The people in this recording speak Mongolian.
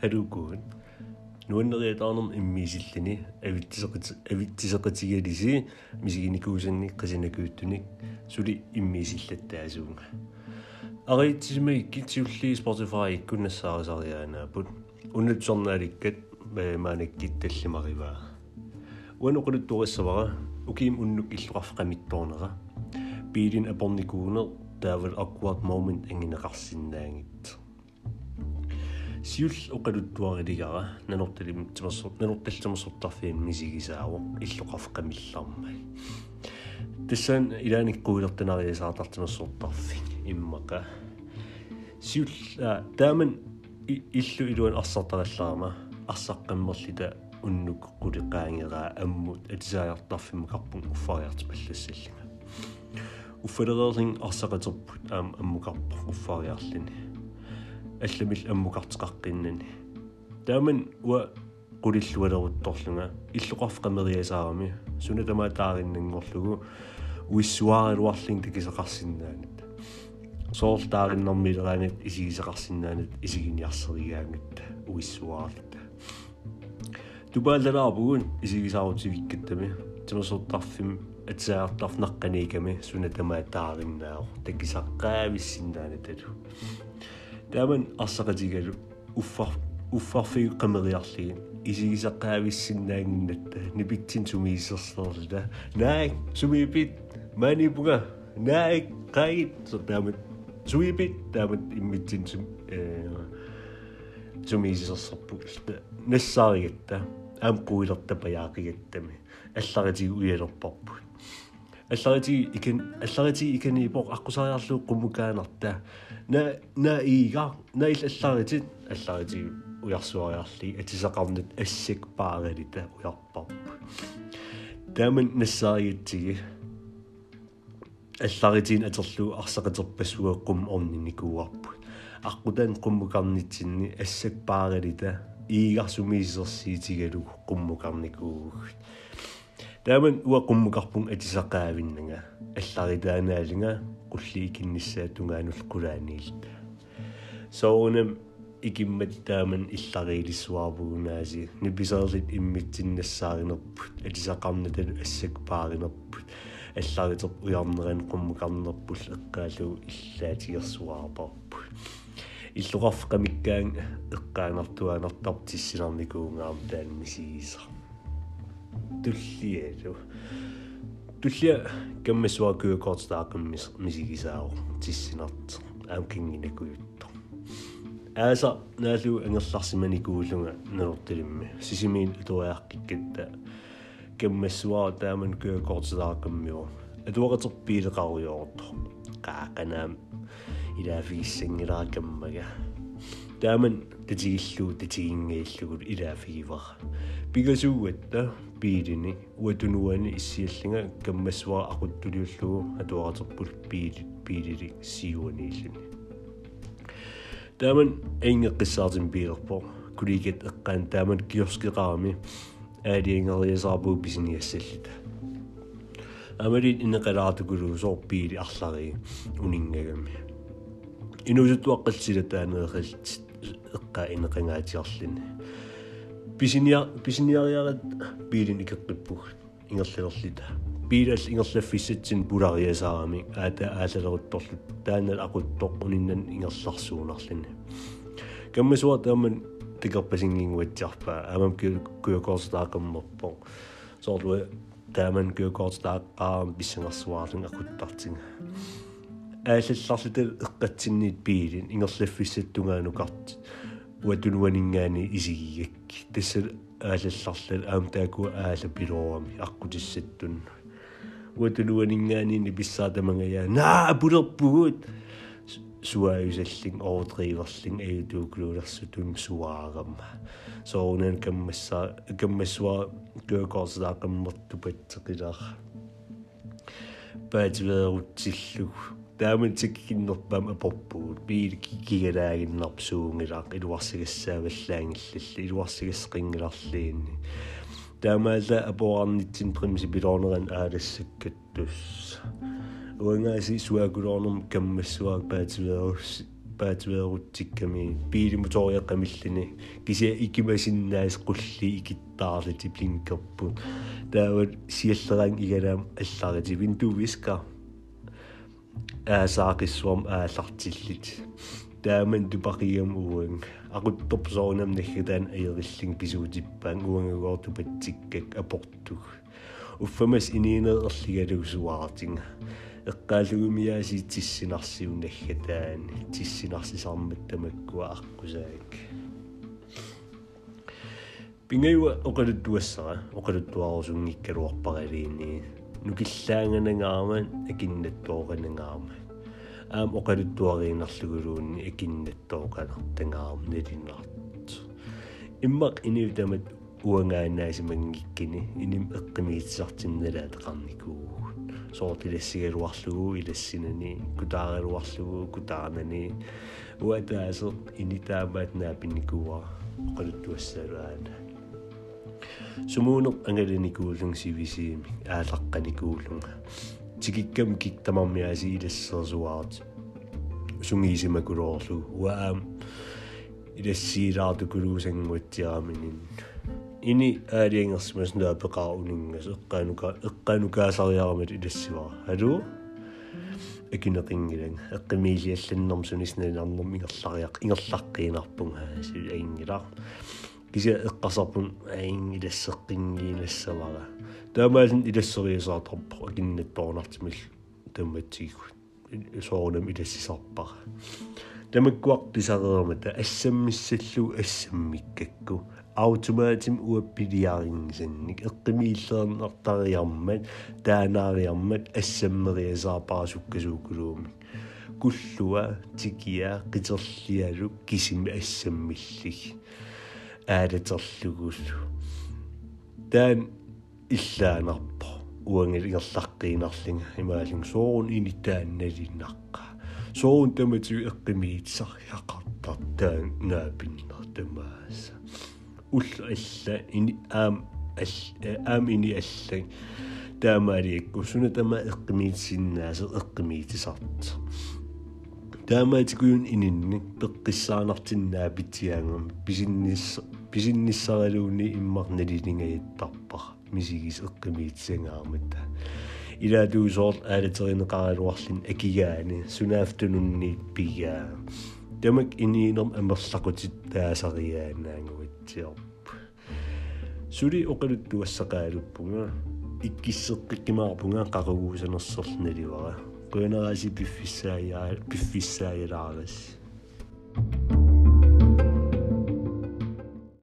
халукуун нуаннериатаарнерм иммиисиллини авитсеқит авитсеқитигалиси мисигиникуусанни қисинакууттуник сули иммиисиллаттаасуунга аритсимай китсиулли Spotify иккуннассаарисариаанаапут уннатсорнааликкат маанаккит таллимариваа уаноқулуттуриссавара укиим уннук иллуқарфеқамитторнера биилин апорникуунер таавал awkward moment ангинеқарсиннаангит сиул оқалуттуарилигара нанорталим тимассор нанорталлимассортарфиин мисигисааво иллоқарфеқамиллармай тассан илааниккуилертанариасаартартимассортарфи иммака сиул тааман иллу илуан арсартараллаарма арсаққаммерлита уннук қулеқаангераа аммут атисаajартарфимма карпун уффариарт паллассаллага уффалереерлин арсақатерпут аам аммукарпа уффариарлини алламил аммукартеқаққиннани тааман уа qulillualeruttorlunga иллоқарфеқамериасаарами суна тамаатаариннангорлугу уиссуаарилуарлин такисеқарсиннаанат соорлтаариннэрмилераанат исигисеқарсиннаанат исигиниарсеригаангат уиссуаарлата тубааллалаарпугун исигисаарутивиккаттами тамасортарфим атсаартарнаққаниками суна тамаатаариннаау такисаққаависсиннаанаталу тааман арсақатигалу уффар уффарфиу қамериарлиги исигисаққаависсиннаангиннатта нипитсин сумииссерсерлута наак сумиипит манипуга наак қаит сотаамат сумиипит таамат иммитсин сум э сумииссерсерпук нассааригатта аам қуилертапа яақигаттами алларитигу уялерпарпут алларити икен алларити икани ипоқ аққусариарлуу қуммукаанарта на на ига на ил алларитит алларити уярсуариарли атисақарнат ассак пааралита уярпарпу тааман нассаариитсиги алларитин атерлуу арсақатерпассуеққум орниникууарпут аққутаан қуммукарнитсинни ассак пааралита иигарсумиисерсиитигалу қуммукарникуугут тааман уа qummukarpun атисақаавиннага алларитаанаалинга qulli ikinnissaatungaanull qulaaniilta соонам икиммат тааман иллариилиссуарпугунааси ниписерлит иммитсиннассааринерпут атисақарнатал ассак пааринерпут алларитер уярнеран qummukarnerpul эққаалу иллаатигерсуарпарпут иллуқарфеқамиккаан эққаанартуанартартиссинарникуунгаам таан мисигисаа туллиалу туллия каммасуа куакортаақаммис мисигисаау тиссинарт аам кингинакуютто ааса наалу ангерларсиманикуулунга нанортилимми сисимиин утуаақкиккатта каммасуа тааман куакортаақаммиу атуақатерпиилеқаруйоорто qaaqanaam илаафигиссангилаакаммага тааман татигиллуу татигингеиллугут илаафигивара пигасуугатта пиилини уатунуани иссиаллинга каммассуа aquttулиуллугу атуаратерпул пиили пиилили сиуанииллуни тааман эйнгеққиссаартим пиилерпо кулигат эққаан тааман киоскеқарами аалиингериасаарпуу писиниассаллита амарит инеқалаартукулу соорпиили арлари унингагами инусуттуаққалсила таанеерилт эққа инеқангаатиарлини писиниа писиниариарат биилин икеққиппуг ингерлерерлита биилал ингерлаффиссатсин пулариасаарами аата аалалерутторлут таанал aquttoq униннан ингерларсуунарлини каммасуа тааман тикерпасингингуатсарпаа аамам куйокорстаақаммерпо соорлуа тааман куйокорстааққаам писсангерсуаарлун акуттартинга аалалларлита эққатсинниит биилин ингерлаффиссаттунгаану уатунуанингаани исигигак тассал аалалларлал аам тааку аала пилоорами аққутиссаттун уатунуанингаани писсаатамангая наа пулерпугут суааюсаллин оодриверлин аюутууклуулерсутун суаарама соонан каммасса каммассуа куакорсаақаммерту патсеқилаар паативеерутсиллуг тааматиккиннерпаам апорпуут биил кигалаагиннарпсуунгилаақ илуарсигассааваллаангиллалли илуарсигасқингиларлиинни таамаала апоарнитсин примси пилоонеран аалассаккаттус уангааси суаагулоорнерм каммассуаак паативеерус паатуерутсикками пиилимуториаққамиллини кися икимасиннаас qulli ikittarliti blinkerput таават сиаллеран игалаам алларити винтувиска аасаақиссуам ааллартиллит тааман тупақиам уун aquttorp soornam naggataan ajerilling pisuutippaang uangagortupattikkak aportug uffamas iniineerligalusuartinga эққаалугумиааси тиссинарсиунаггатаан тиссинарсисармат тамаккуа аққусаак пингайуа оқалуттуассара оқалуттуарусунгиккалуарпаралиини нукиллаанганагааман акиннаттооранагаама аам оқалуттуариинарлугулуунни акиннаттооқалартангаарам налиннарт иммақ иниутамат уангаанаасимангиккини иним эққимиитсартинналаат қарникуу соортилассигалуарлугу илассинани кутааралуарлугу кутаарнани уатаасо инитаамаат наапинникуа оқалуттуассалуаана сумуунеқ ангаланикуулун сивисиими аалаққаникуулунга тикиккам киктамармиаси илассерсуаарт сунгиисимакулоорлу уаам илассиилаартукулуусангуатсиараминин ини аалиангерсимас наапеқаруниннгас эққаанука эққаанукаасариарамат илассивара халу акинеқингилан эққимиилиалланнэрм сунисналарнэрм ингерлариақ ингерлаққиинарпунга силаингила кися эққасарпун аин илассеққингиилассавара таамаалин илассериисаартарпо акиннатторнартимил тамматсигу соорнам илассисарпара. Тамаккуақ писареермата ассаммиссаллу ассаммиккакку. Automatim uappiliaringisannik eqqimiilleernartariarmat taanaaриармат ассаммериасаарпарасуккасуукулуумик куллуа тикиа қитерлиалу кисими ассаммиллик аалатерлугуллу таан иллаанарпо уангилингерлаққиинарлинга имаалин соорун инитаанналиннаққа соорун тамату эққимиитсаряқартар таан наапиннар тамааса улла алла ини аам аам ини аллаг таамаалиакку суна тама эққимиитсиннаасо эққимиитисарт таамаатикуйун ининни пеққиссаанартиннаа питиаангам писиннис писинниссаралууни иммарналилингаяттарпар мисигис эққимиитсангаармата илаатуусоор аалатеринеқаралуарлин акигаани сунаафтунунни пигаа тамак иниинерм амерлақутит таасариаанаангуатсиорп сули оқалуттуассақаалуппунга иккиссеққиккимаарпунга қаругуусанерсерлналивара Köyün não bir fişe, yer, bir aí.